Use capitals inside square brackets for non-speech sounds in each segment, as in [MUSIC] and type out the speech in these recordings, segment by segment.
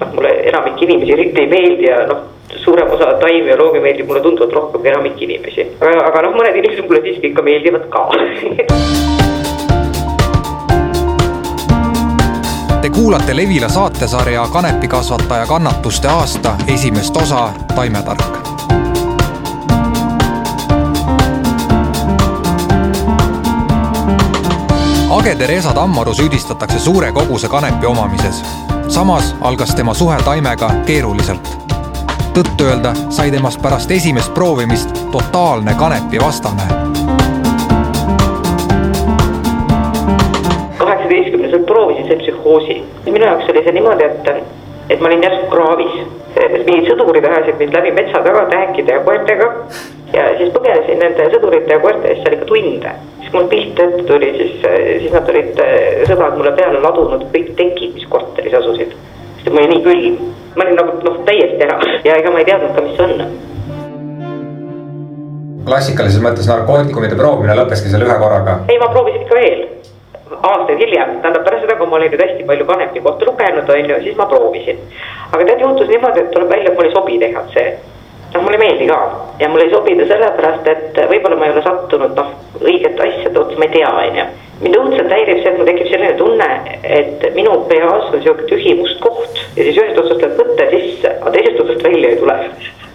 noh, mulle enamik inimesi eriti ei meeldi ja noh, suurem osa taimi ja loomi meeldib mulle tunduvalt rohkem kui enamik inimesi. aga, aga noh, mõned inimesed mulle siiski ikka meeldivad ka Te kuulate Levila saatesarja Kanepikasvataja kannatuste aasta esimest osa Taimetark. Age Theresa Tammaru süüdistatakse suure koguse kanepi omamises. Samas algas tema suhe taimega keeruliselt. tõtt-öelda sai temast pärast esimest proovimist totaalne kanepivastane kaheksateistkümneselt proovisin see psühhoosi. minu jaoks oli see niimoodi, et, et ma olin järsku kraavis. mingid sõdurid ajasid mind läbi metsa taga tähekide ja koertega ja siis põgenesin nende sõdurite ja koerte eest seal ikka tunde. siis mul pilt ette tuli, siis, siis nad olid, sõbrad mulle peale ladunud kõik tekid, mis korteris asusid. sest mul oli nii külm, ma olin nagu noh, täiesti ära ja ega ma ei teadnud ka, mis see on klassikalises mõttes narkootikumide proovimine lõppeski selle ühe korraga? ei, ma proovisin ikka veel aastaid hiljem, tähendab pärast seda, kui ma olin nüüd hästi palju kanepi kohta lugenud, on ju, siis ma proovisin. aga tead, juhtus niimoodi, et tuleb välja, et mul ei sobi THC. Noh, mulle ei meeldi ka ja mulle ei sobi ta sellepärast, et võib-olla ma ei ole sattunud noh, õigete asjade otsa, ma ei tea, on ju. mind õudselt häirib see, et mul tekib selline tunne, et minu peas on sihuke tühi must koht ja siis ühest otsast läheb mõte sisse, aga teisest otsast välja ei tule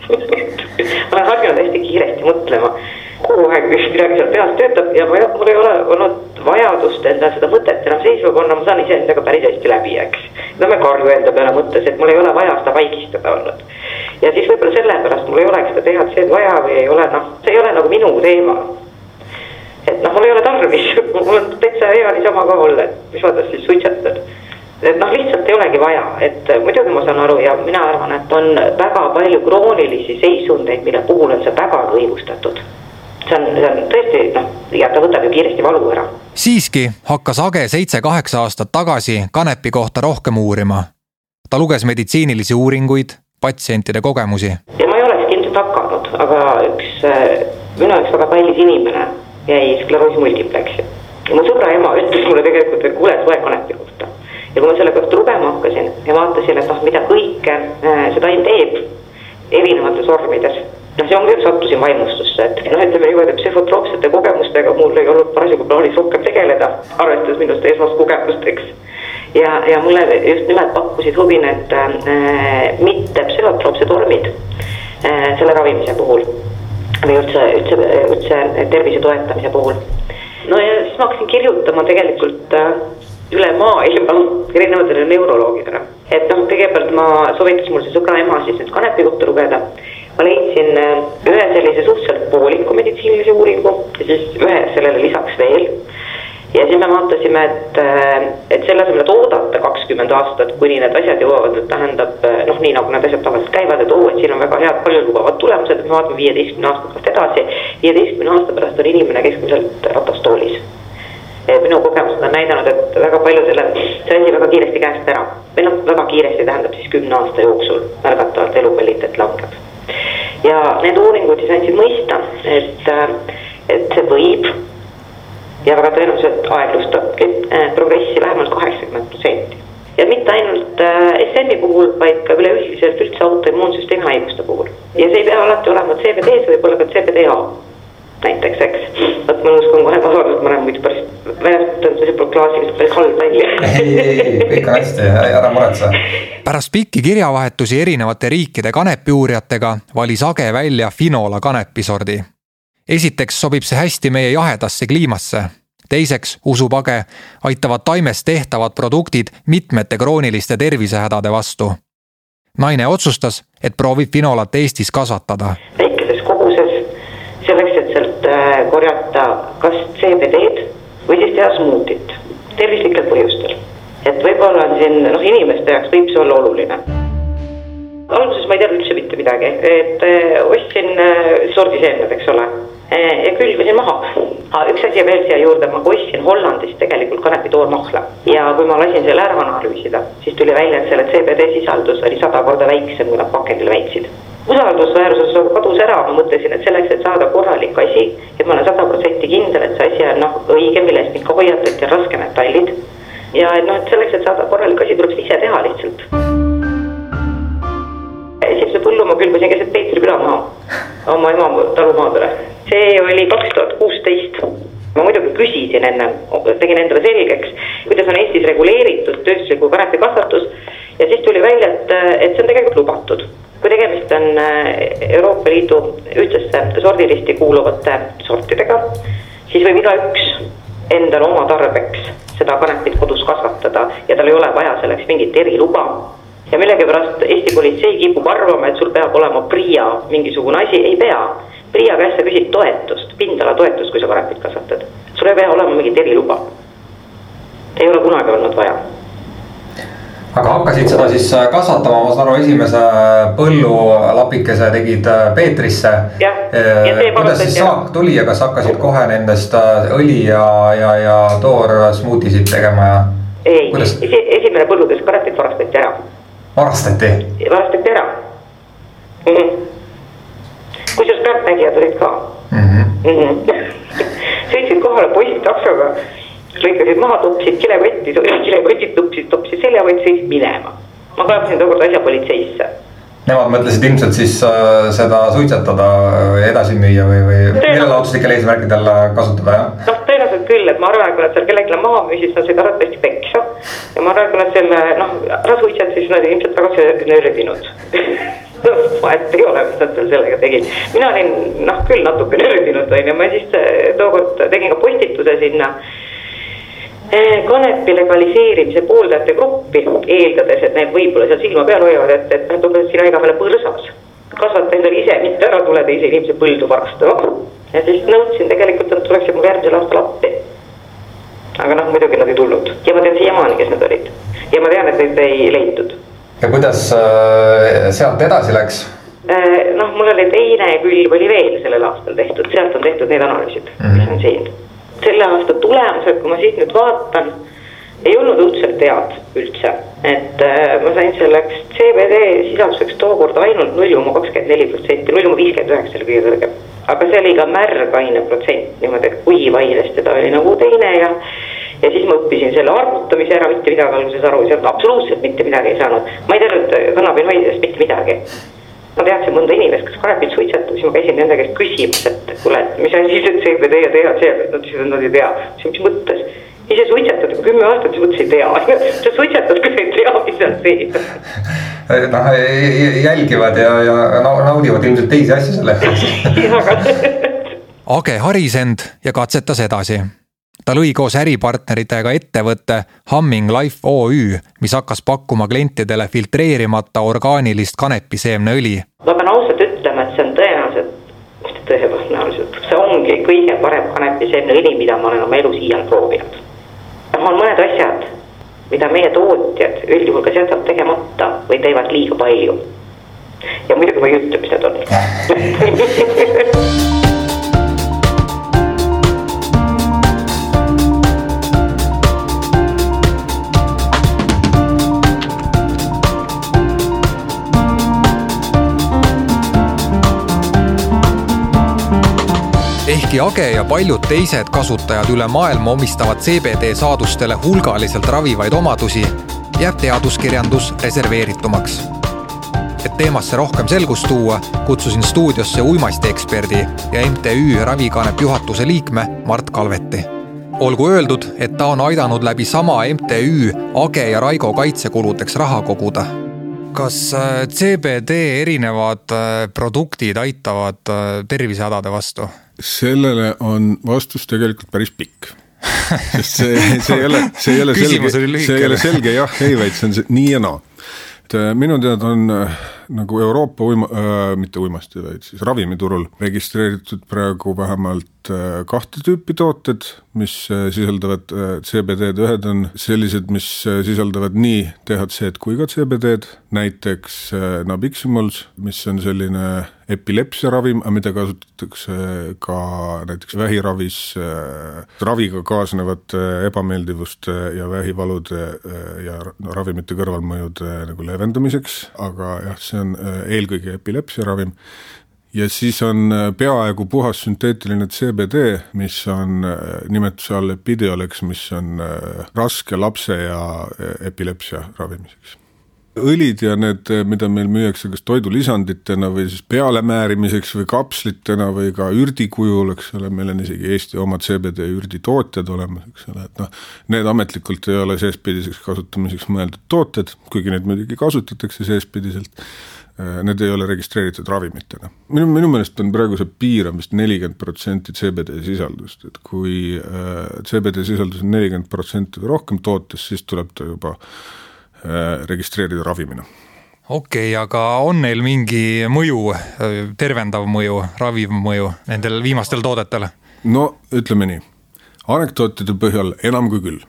ma [LAUGHS] olen harjunud hästi kiiresti mõtlema kogu aeg midagi seal peas töötab ja ma, mul ei ole olnud vajadust endal seda mõtet enam seisma panna, ma saan iseendaga päris hästi läbi, eks. no ma ei karju enda peale mõttes, et mul ei ole vaja seda vaigistada olnud. Ja siis võib-olla sellepärast mul ei oleks seda THC-d vaja või ei ole noh, see ei ole nagu minu teema. et noh, mul ei ole tarvis [LAUGHS] mul on täitsa hea niisama ka olla, et mis ma tast siis suitsetan et noh, lihtsalt ei olegi vaja, et muidugi ma saan aru ja mina arvan, et on väga palju kroonilisi seisundeid, mille puhul on see väga õigustatud see on, see on tõesti noh, ja ta võtab ju kiiresti valu ära. siiski hakkas Age seitse-kaheksa aastat tagasi kanepi kohta rohkem uurima. ta luges meditsiinilisi uuringuid, patsientide kogemusi. ja ma ei olekski ilmselt hakanud, aga üks äh, minu jaoks väga kallis inimene jäi skleroosi multipleksi. mu sõbra ema ütles mulle tegelikult, et kuule, loe kanepi kohta. ja kui ma selle kohta lugema hakkasin ja vaatasin, et noh, mida kõike äh, see taim teeb erinevates vormides noh, see ongi, et sattusin vaimustusse, et noh, ütleme niimoodi, et psühhotroopsete kogemustega mul ei olnud parasjagu plaanis rohkem tegeleda, arvestades minust esmast kogemust, eks. Ja, ja mulle just nimelt pakkusid huvi need äh, mitte psühhotroopsed vormid äh, selle ravimise puhul või üldse, üldse, üldse tervise toetamise puhul. no ja siis ma hakkasin kirjutama tegelikult äh, üle maailma [LAUGHS] erinevatele neuroloogidele. et noh, kõigepealt ma soovitas mul see sõbra ema siis nüüd kanepi kohta lugeda ma leidsin äh, ühe sellise suhteliselt pooliku meditsiinilise uuringu ja siis ühe sellele lisaks veel. Ja siis me vaatasime, et, äh, et selle asemel, et oodata kakskümmend aastat, kuni need asjad jõuavad, et tähendab äh, noh, nii nagu need asjad tavaliselt käivad, et oo, et siin on väga head paljulubavad tulemused, et me vaatame viieteistkümne aasta pärast edasi. viieteistkümne aasta pärast on inimene keskmiselt ratastoolis minu kogemused on näidanud, et väga paljudele see asi väga kiiresti käest ära. või noh, väga kiiresti tähendab siis kümne aasta jooksul märgatavalt elukvaliteet langeb ja need uuringud siis andsid mõista, et, äh, et see võib ja väga tõenäoliselt aeglustabki äh, progressi vähemalt kaheksakümmend protsenti. ja mitte ainult äh, SM-i puhul, vaid ka üleüldiselt üldse autoimmuunsüsteemi haiguste puhul. ja see ei pea alati olema CBD, see võib olla ka CBDA näiteks, eks. vot ma nõustun kohe, ma arvan, et ma olen muidu päris, väljaspool võib-olla klaasiliselt päris halb välja. ei, ei, ei, kõik on hästi, ära muretse. pärast pikki kirjavahetusi erinevate riikide kanepiuurijatega valis Age välja Finola kanepisordi. Esiteks sobib see hästi meie jahedasse kliimasse. teiseks usub Age, aitavad taimest tehtavad produktid mitmete krooniliste tervisehädade vastu. naine otsustas, et proovib Finolat Eestis kasvatada Äh, korjata kas CBD-d või siis teha smuutit tervislikel põhjustel. et võib-olla on siin noh, inimeste jaoks võib see olla oluline. alguses ma ei teadnud üldse mitte midagi, et äh, ostsin äh, sordiseemned, eks ole Eh, ja külvasin maha. Ah, üks asi veel siia juurde, ma ostsin Hollandist tegelikult kanepitoormahla ja kui ma lasin selle ära analüüsida, siis tuli välja, et selle CBD sisaldus oli sada korda väiksem, kui nad pakendil väitsid. usaldusväärsus kadus ära, ma mõtlesin, et selleks, et saada korralik asi, et ma olen sada protsenti kindel, et see asi on noh, õige, mille eest mind ka hoiatati, on raskemetallid. ja et noh, et selleks, et saada korralik asi, tuleb seda ise teha lihtsalt esimese põllu ma külvasin keset Peetri küla maha, oma ema talumaa peale see oli kaks tuhat kuusteist. ma muidugi küsisin enne, tegin endale selgeks, kuidas on Eestis reguleeritud tööstusliku kanepi ja siis tuli välja, et, et see on tegelikult lubatud. kui tegemist on äh, Euroopa Liidu ühtsesse sordilisti kuuluvate sortidega, siis võib igaüks endale oma tarbeks seda kanepit kodus kasvatada ja tal ei ole vaja selleks mingit eriluba ja millegipärast Eesti politsei kipub arvama, et sul peab olema PRIA mingisugune asi, ei pea. PRIA käest sa küsid toetust, pindalatoetust, kui sa kanepit kasvatad. sul ei pea olema mingit eriluba. ei ole kunagi olnud vaja aga hakkasid seda siis äh, kasvatama, ma saan aru, esimese põllulapikese tegid äh, Peetrisse. Äh, kuidas siis saak tuli ja kas hakkasid kohe nendest õli ja, ja, ja toorsmuutisid tegema ja? ei, esimene põlludes kanepit varastati ära varastati? varastati ära mm -hmm.. Kusjuures pealtnägijad olid ka [LAUGHS] mm. -hmm. Mm -hmm. sõitsid kohale poisid taksoga, lõikasid maha, toppisid kilekotti, [LAUGHS] kilekotid toppisid, toppisid selja, võtsid minema. ma kaebasin tookord asja politseisse Nemad mõtlesid ilmselt siis äh, seda suitsetada, edasi müüa või, või meelelahutuslikel eesmärkidel kasutada, jah? noh, tõenäoliselt küll, et ma arvan, kui nad seal kellelegi maha müüsid, siis nad said arvatavasti peksa. ja ma arvan, kui nad selle noh, ära suitsetasid, siis nad ilmselt väga nördinud [LAUGHS] [LAUGHS] vahet ei ole, mis nad seal sellega tegid. mina olin noh, küll natuke nördinud onju, ma siis äh, tookord tegin ka postituse sinna Eh, kanepi legaliseerimise pooldajate gruppi, eeldades, et need võib-olla seal silma peal hoiavad, et, et nad tulevad sinu igavene põrsas. kasvata endale ise, mitte ära tule teise inimese põldu varastama. ja siis nõudsin tegelikult, et nad tuleksid mulle järgmisel aastal appi. aga noh, muidugi nad ei tulnud ja ma tean siiamaani, kes nad olid. ja ma tean, et neid ei leitud. Ja kuidas äh, sealt edasi läks? Eh, noh, mul oli teine külv oli veel sellel aastal tehtud, sealt on tehtud need analüüsid mm, -hmm. mis on siin selle aasta tulemused, kui ma siit nüüd vaatan, ei olnud õudselt head üldse. et äh, ma sain selleks CBD sisalduseks tookord ainult null koma kakskümmend neli protsenti, null koma viiskümmend üheksa oli kõige kõrgem. aga see oli ka märgaine protsent niimoodi, et kuivainest teda oli nagu teine ja ja siis ma õppisin selle arvutamise ära, mitte midagi alguses aru ei saanud, absoluutselt mitte midagi ei saanud. ma ei teadnud kannabinoididest mitte midagi ma teadsin mõnda inimest, kes kanepit suitsetab, siis ma käisin nende käest küsimas, et kuule, et mis asi see CBD ja THC, nad ütlesid, et nad ei tea. ütlesin, mis mõttes? ise suitsetad juba kümme aastat, siis mõtlesin, ei tea. [LAUGHS] sa suitsetad küll, ei tea, mis seal sees [LAUGHS] noh, jälgivad ja, ja naudivad ilmselt teisi asju selle eest. [LAUGHS] Age haris end ja katsetas edasi ta lõi koos äripartneritega ettevõtte Humming Life OÜ, mis hakkas pakkuma klientidele filtreerimata orgaanilist kanepiseemneõli. ma pean ausalt ütlema, et see on tõenäoliselt, mitte tõenäoliselt, see ongi kõige parem kanepiseemneõli, mida ma olen oma elus iial proovinud. noh, on mõned asjad, mida meie tootjad üldjuhul kas jätavad tegemata või teevad liiga palju. ja muidugi ma ei ütle, mis need on [LAUGHS] ehkki Age ja paljud teised kasutajad üle maailma omistavad CBD saadustele hulgaliselt ravivaid omadusi, jääb teaduskirjandus reserveeritumaks. et teemasse rohkem selgust tuua, kutsusin stuudiosse uimastieksperdi ja MTÜ Ravikanep juhatuse liikme Mart Kalveti olgu öeldud, et ta on aidanud läbi sama MTÜ Age ja Raigo kaitsekuludeks raha koguda kas äh, CBD erinevad äh, produktid aitavad äh, tervisehädade vastu? Sellele on vastus tegelikult päris pikk. Sest see, see ei ole, see ei ole selge, see ei ole selge jah-ei, vaid see on see nii ja naa. Et minu teada on nagu Euroopa uima- äh,, mitte uimasti, vaid siis ravimiturul registreeritud praegu vähemalt kahte tüüpi tooted, mis sisaldavad CBD-d, ühed on sellised, mis sisaldavad nii THC-d kui ka CBD-d, näiteks Nabiximols, mis on selline epilepsiaravim, mida kasutatakse ka näiteks vähiravis raviga kaasnevate ebameeldivuste ja vähivalude ja ravimite kõrvalmõjude nagu leevendamiseks, aga jah, see on eelkõige epilepsiaravim ja siis on peaaegu puhas sünteetiline CBD, mis on nimetuse all Epidiolex, mis on raske lapse ja epilepsia ravimiseks õlid ja need, mida meil müüakse kas toidulisanditena või siis pealemäärimiseks või kapslitena või ka ürdi kujul, eks ole, meil on isegi Eesti omad CBD ürditootjad olemas, eks ole, et noh, need ametlikult ei ole seespidiseks kasutamiseks mõeldud tooted, kuigi neid muidugi kasutatakse seespidiselt Äh, need ei ole registreeritud ravimitena. minu, minu meelest on praegu see piir on vist nelikümmend protsenti CBD sisaldust, et kui äh, CBD sisaldus on nelikümmend protsenti või rohkem tootes, siis tuleb ta juba äh, registreerida ravimina. Okei okay,, aga on neil mingi mõju, tervendav mõju, raviv mõju nendel viimastel toodetel? no ütleme nii, anekdootide põhjal enam kui küll.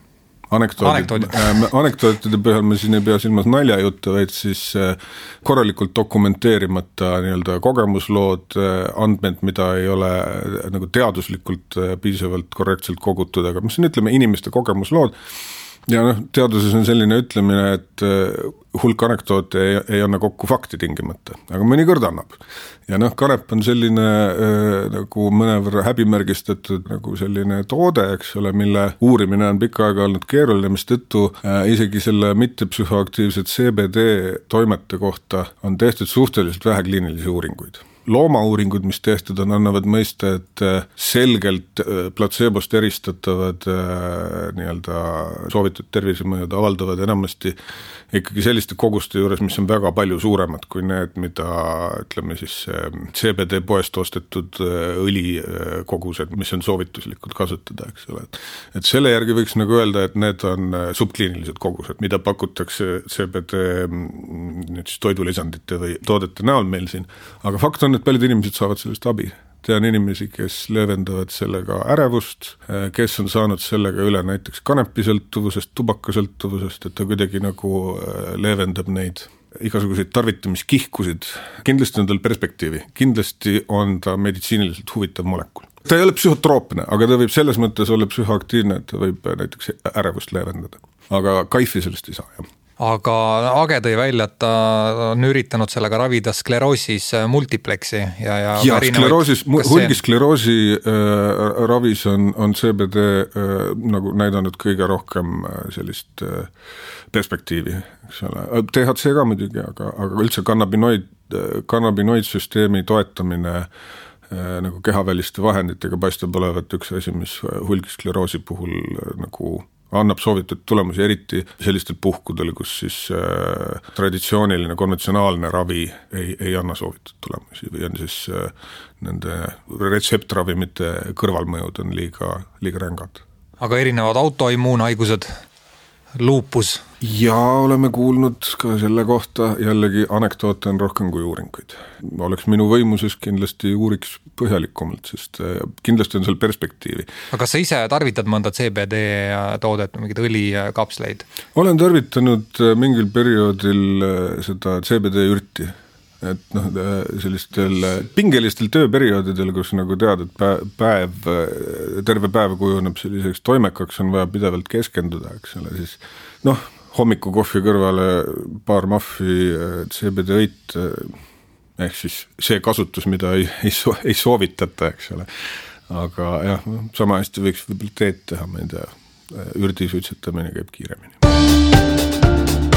Anekdoodid, [LAUGHS] äh, anekdootide põhjal me siin ei pea silmas naljajuttu, vaid siis äh, korralikult dokumenteerimata nii-öelda kogemuslood, äh, andmed, mida ei ole nagu teaduslikult piisavalt korrektselt kogutud, aga mis on, ütleme, inimeste kogemuslood ja noh, teaduses on selline ütlemine, et äh, hulk anekdoote ei, ei anna kokku fakti tingimata, aga mõnikord annab. ja noh, kanep on selline äh, nagu mõnevõrra häbimärgistatud nagu selline toode, eks ole, mille uurimine on pikka aega olnud keeruline, mistõttu äh, isegi selle mittepsühhoaktiivset CBD toimete kohta on tehtud suhteliselt vähe kliinilisi uuringuid loomauuringud, mis tehtud on, annavad mõista, et äh, selgelt äh, platseebost eristatavad äh, nii-öelda soovitud tervisemõjud avaldavad enamasti ikkagi selliste koguste juures, mis on väga palju suuremad kui need, mida ütleme siis CBD poest ostetud õlikogused, mis on soovituslikud kasutada, eks ole. et selle järgi võiks nagu öelda, et need on subkliinilised kogused, mida pakutakse CBD mm, nüüd siis toidulisandite või toodete näol meil siin, aga fakt on, et paljud inimesed saavad sellest abi tean inimesi, kes leevendavad sellega ärevust, kes on saanud sellega üle näiteks kanepisõltuvusest, tubakasõltuvusest, et ta kuidagi nagu äh, leevendab neid igasuguseid tarvitamiskihkusid, kindlasti on tal perspektiivi, kindlasti on ta meditsiiniliselt huvitav molekul. ta ei ole psühhotroopne, aga ta võib selles mõttes olla psühhoaktiivne, et ta võib näiteks ärevust leevendada. aga kaifi sellest ei saa, jah aga Age tõi välja, et ta on üritanud sellega ravida skleroosis äh, multiplexi ja, ja. ja skleroosis, hulgiskleroosi äh, ravis on, on CBD äh, nagu näidanud kõige rohkem äh, sellist äh, perspektiivi, eks ole, DHC ka muidugi, aga, aga üldse kannabinoid, kannabinoidsüsteemi toetamine äh, nagu kehaväliste vahenditega paistab olevat üks asi, mis hulgiskleroosi puhul äh, nagu annab soovitud tulemusi, eriti sellistel puhkudel, kus siis äh, traditsiooniline konventsionaalne ravi ei, ei anna soovitud tulemusi või on siis äh, nende retseptravimite kõrvalmõjud on liiga, liiga rängad. aga erinevad autoimmuunhaigused, luupus ja oleme kuulnud ka selle kohta jällegi anekdoote on rohkem kui uuringuid. oleks minu võimuses, kindlasti uuriks põhjalikumalt, sest äh, kindlasti on seal perspektiivi. aga kas sa ise tarvitad mõnda CBD toodet, mingeid õlikapsleid? olen tarvitanud äh, mingil perioodil äh, seda CBD ürti et noh, sellistel pingelistel tööperioodidel, kus nagu tead, et päev, päev, terve päev kujuneb selliseks toimekaks, on vaja pidevalt keskenduda, eks ole, siis noh hommikukohvi kõrvale paar mahvi äh, CBD õit, äh, ehk siis see kasutus, mida ei, ei, so, ei soovitata, eks ole. aga jah, sama hästi võiks võib-olla teed teha, ma ei tea, äh, ürdi suitsetamine käib kiiremini.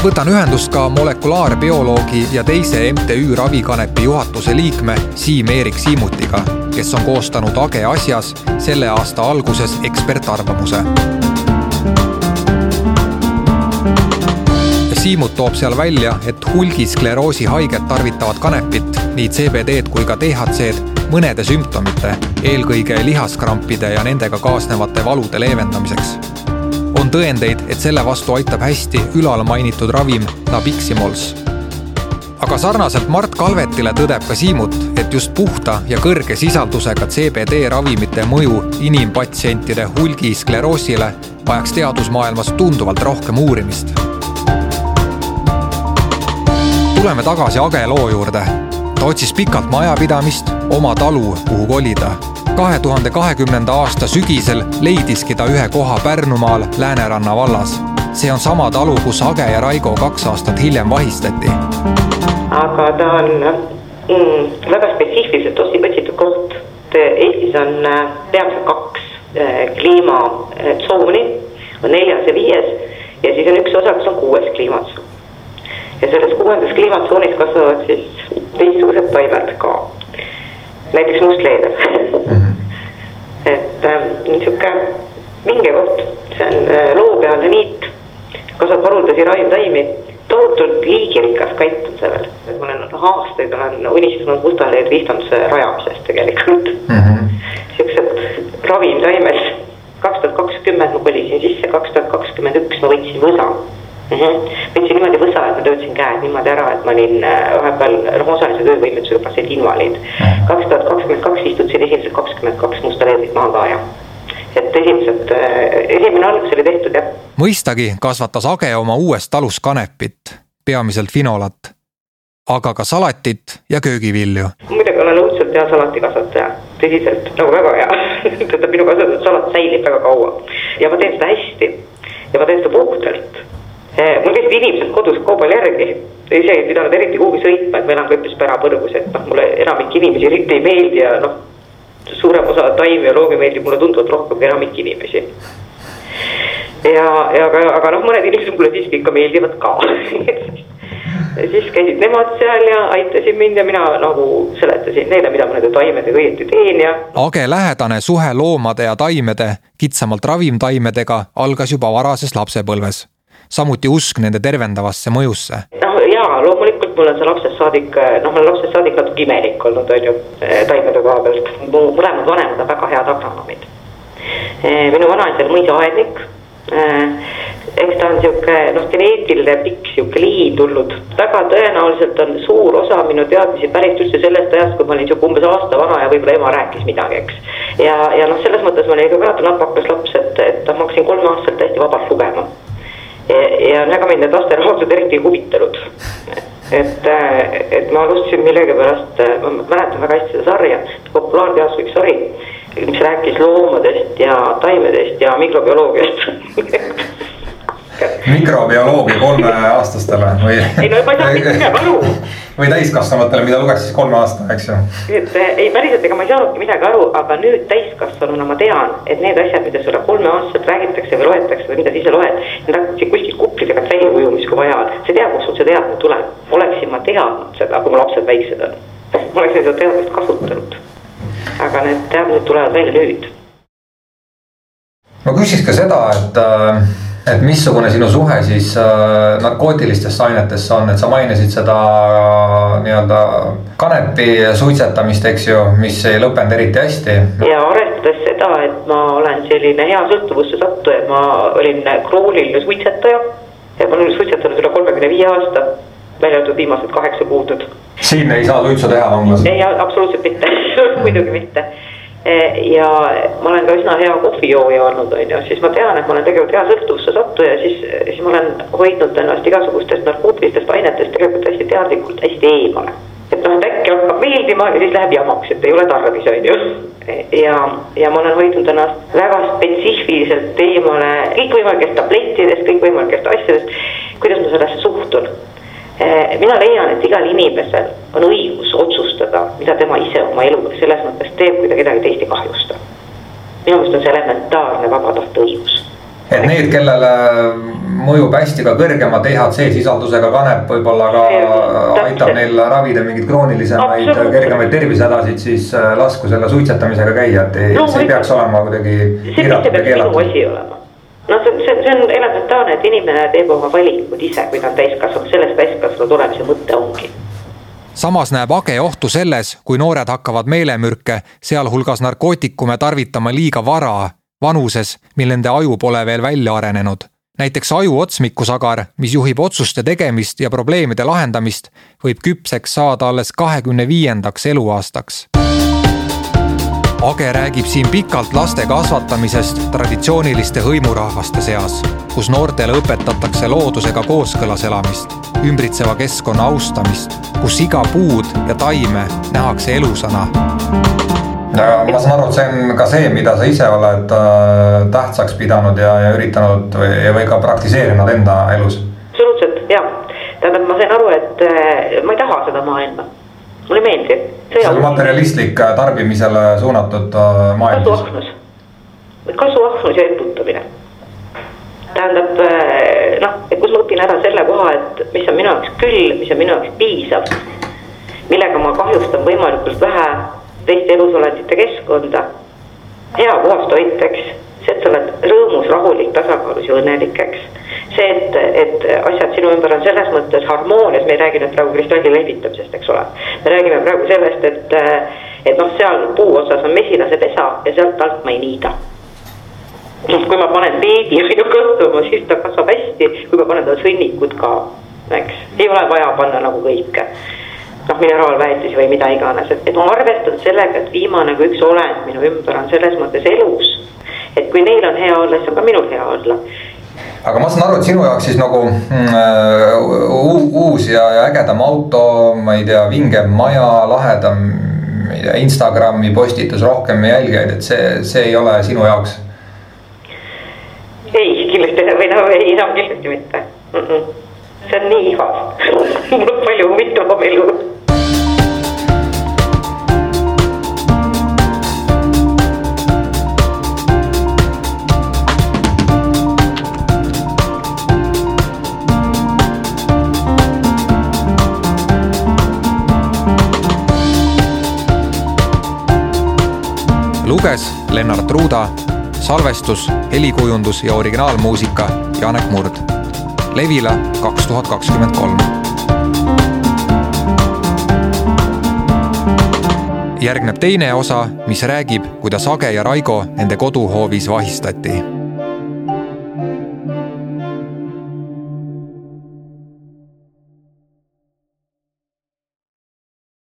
Võtan ühendust ka molekulaarbioloogi ja teise MTÜ Ravikanepi juhatuse liikme Siim-Erik Siimutiga, kes on koostanud Age asjas selle aasta alguses ekspertarvamuse Siimut toob seal välja, et hulgiskleroosi haiged tarvitavad kanepit, nii CBD-d kui ka DHC-d mõnede sümptomite, eelkõige lihaskrampide ja nendega kaasnevate valude leevendamiseks. On tõendeid, et selle vastu aitab hästi ülalmainitud ravim Nabiximols. aga sarnaselt Mart Kalvetile tõdeb ka Siimut, et just puhta ja kõrge sisaldusega CBD ravimite mõju inimpatsientide hulgiskleroosile vajaks teadusmaailmas tunduvalt rohkem uurimist tuleme tagasi Age loo juurde. ta otsis pikalt majapidamist, oma talu, kuhu kolida. Kahe tuhande kahekümnenda aasta sügisel leidiski ta ühe koha Pärnumaal Lääneranna vallas. see on sama talu, kus Age ja Raigo kaks aastat hiljem vahistati. aga ta on mm, väga spetsiifiliselt otsitud koht. Eestis on äh, peamiselt kaks äh, kliimatsooni, on neljas ja viies ja siis on üks osa, kus on kuues kliimatsoon ja selles kuuendas kliimatsoonis kasvavad siis teistsugused taimed ka. näiteks mustleeder. [LAUGHS] et äh, niisugune vinge koht, see on äh, loopealne niit, kasvab haruldasi taimi. Tohutult liigirikas kait on see veel, et ma olen aastaid olen unistanud mustaleed vihtanuse rajamisest tegelikult. Mm -hmm.. siuksed ravimtaimed, kaks tuhat kakskümmend ma kolisin sisse, kaks tuhat kakskümmend üks ma võtsin võsa. Võtsin niimoodi võsa, et ma töötasin käed niimoodi ära, et ma olin äh, vahepeal noh, osalise töövõimetusega protsent invaliid. Mhm. kaks tuhat kakskümmend kaks istutasin esimesed kakskümmend kaks musta leedrit maha ka ja et esimesed, äh, esimene algus oli tehtud jah. mõistagi kasvatas Age oma uues talus kanepit, peamiselt finolat, aga ka salatit ja köögivilju. muidugi olen õudselt hea salatikasvataja, tõsiselt, nagu väga hea [LAUGHS] tähendab minu kasvatatud salat säilib väga kaua ja ma teen seda hästi ja ma teen seda puhtalt. Äh, mul käisid inimesed kodus kaubal järgi, ise ei pidanud eriti kuhugi sõitma, et ma elan üpris pärapõrgus, et noh, mulle enamik inimesi eriti ei meeldi ja noh suurem osa taimi ja loomi meeldib mulle tunduvalt rohkem kui enamik inimesi. ja, ja aga, aga noh, mõned inimesed mulle siiski ikka meeldivad ka [LAUGHS] siis käisid nemad seal ja aitasid mind ja mina nagu seletasin neile, mida ma nende taimedega õieti teen ja. Age lähedane suhe loomade ja taimede, kitsamalt ravimtaimedega algas juba varases lapsepõlves. Samuti usk nende tervendavasse mõjusse. noh jaa, loomulikult mul on see lapsest saadik, noh, ma olen lapsest saadik natuke imelik olnud, on ju, taimede koha pealt. mu mõlemad vanemad on väga head agronoomid. Eh, minu vanaisa oli mõisaaednik. Eh, eks ta on sihuke noh, geneetiline pikk sihuke liin tulnud. väga tõenäoliselt on suur osa minu teadmisi pärit üldse sellest ajast, kui ma olin sihuke umbes aasta vana ja võib-olla ema rääkis midagi, eks. ja, ja noh, selles mõttes ma olin ikka väga napakas laps, et, et ma hakkasin kolmeaastaselt täiesti vabalt lugema ja väga mind need lasteraamatud eriti huvitanud. et, et ma alustasin millegipärast, ma mäletan väga hästi seda sarja, populaarteaduslik sari, mis rääkis loomadest ja taimedest ja mikrobioloogiast [LAUGHS] mikrobioloogia kolmeaastastele või? ei no ma ei saanud mitte midagi aru. [LAUGHS] või täiskasvanutele, mida luges siis kolme aasta, eks ju. et ei, päriselt, ega ma ei saanudki midagi aru, aga nüüd täiskasvanuna ma tean, et need asjad, mida sulle kolmeaastaselt räägitakse või loetakse või mida sa ise loed. Need hakkasid kuskilt kuplide pealt välja ujumis, kui vaja on, sa ei tea, kust sul see teadmine tuleb. oleksin ma teadnud seda, kui mu lapsed väiksed on, ma oleksin seda teadmist kasutanud. aga need teadmised tulevad välja nüüd. ma küsiks ka seda, et äh et missugune sinu suhe siis äh, narkootilistesse ainetesse on, et sa mainisid seda äh, nii-öelda kanepi suitsetamist, eks ju, mis ei lõppenud eriti hästi. ja arvestades seda, et ma olen selline hea sõltuvusse sattuja, ma olin krooniline suitsetaja. ja ma olen suitsetanud üle kolmekümne viie aasta, välja arvatud viimased kaheksa kuud nüüd. siin ei saa suitsu teha vanglas? ei, absoluutselt mitte [LAUGHS] muidugi mitte ja ma olen ka üsna hea kohvijooja olnud, on ju, siis ma tean, et ma olen tegelikult hea sõltuvusse sattuja, siis, siis ma olen hoidnud ennast igasugustest narkootilistest ainetest tegelikult hästi teadlikult hästi eemale. et noh, et äkki hakkab meeldima ja siis läheb jamaks, et ei ole tarvis, on ju. ja, ja ma olen hoidnud ennast väga spetsiifiliselt eemale kõikvõimalikest tablettidest, kõikvõimalikest asjadest, kuidas ma sellesse suhtun Eh, mina leian, et igal inimesel on õigus otsustada, mida tema ise oma eluga selles mõttes teeb, kui ta kedagi teist ei kahjusta. minu meelest on see elementaarne vaba tahte õigus. et need, kellele mõjub hästi ka kõrgema DHC sisaldusega kanep, võib-olla ka Täpselt. aitab neil ravida mingeid kroonilisemaid, kergemaid tervisehädasid, siis äh, lasku selle suitsetamisega käia, et ei no,, see ei peaks olema kuidagi piiratud ja keelatud noh, see, see, see on elementaarne, et inimene teeb oma valikud ise, kui ta on täiskasvanud, selles täiskasvanud olemise mõte ongi samas näeb Age ohtu selles, kui noored hakkavad meelemürke, sealhulgas narkootikume tarvitama liiga vara, vanuses, mil nende aju pole veel välja arenenud. näiteks aju otsmikusagar, mis juhib otsuste tegemist ja probleemide lahendamist, võib küpseks saada alles kahekümne viiendaks eluaastaks Age räägib siin pikalt laste kasvatamisest traditsiooniliste hõimurahvaste seas, kus noortele õpetatakse loodusega kooskõlas elamist, ümbritseva keskkonna austamist, kus iga puud ja taime nähakse elusana. ma saan aru, et see on ka see, mida sa ise oled äh, tähtsaks pidanud ja, ja üritanud või, või ka praktiseerinud enda elus. absoluutselt ja, tähendab, ma sain aru, et äh, ma ei taha seda maailma mulle ei meeldi. see on materialistlik äh, tarbimisele suunatud äh, maailm. kasuahnus, kasuahnus ja eputamine. tähendab äh, noh, et kus ma õpin ära selle koha, et mis on minu jaoks küll, mis on minu jaoks piisav. millega ma kahjustan võimalikult vähe teiste elusolendite keskkonda. hea puhastoit, eks, see, et sa oled rõõmus, rahulik, tasakaalus ja õnnelik, eks. see, et, et asjad sinu ümber on selles mõttes harmoonias, me ei räägi nüüd praegu kristalli lehvitamisest, eks ole. me räägime praegu sellest, et, et noh, seal puu otsas on mesilase pesa ja sealt alt ma ei niida noh, kui ma panen peedi [LAUGHS] minu kasvama, siis ta kasvab hästi, kui ma panen talle sõnnikud ka, eks, ei ole vaja panna nagu kõike noh, mineraalväetisi või mida iganes, et, et ma arvestan sellega, et viimane kui üks olend minu ümber on selles mõttes elus. Et kui neil on hea olla, siis on ka minul hea olla aga ma saan aru, et sinu jaoks siis nagu mm, uus ja, ja ägedam auto, ma ei tea, vingem maja, lahedam, ma ei tea, Instagrami postitus, rohkem jälgijaid, et see, see ei ole sinu jaoks? ei, kindlasti või noh, ei, no kindlasti mitte mm. -mm. see on nii igav [LAUGHS] mul on palju huvitavam elu luges Lennart Ruuda, salvestus, helikujundus ja originaalmuusika Janek Murd. Levila kaks tuhat kakskümmend kolm. järgneb teine osa, mis räägib, kuidas Age ja Raigo nende koduhoovis vahistati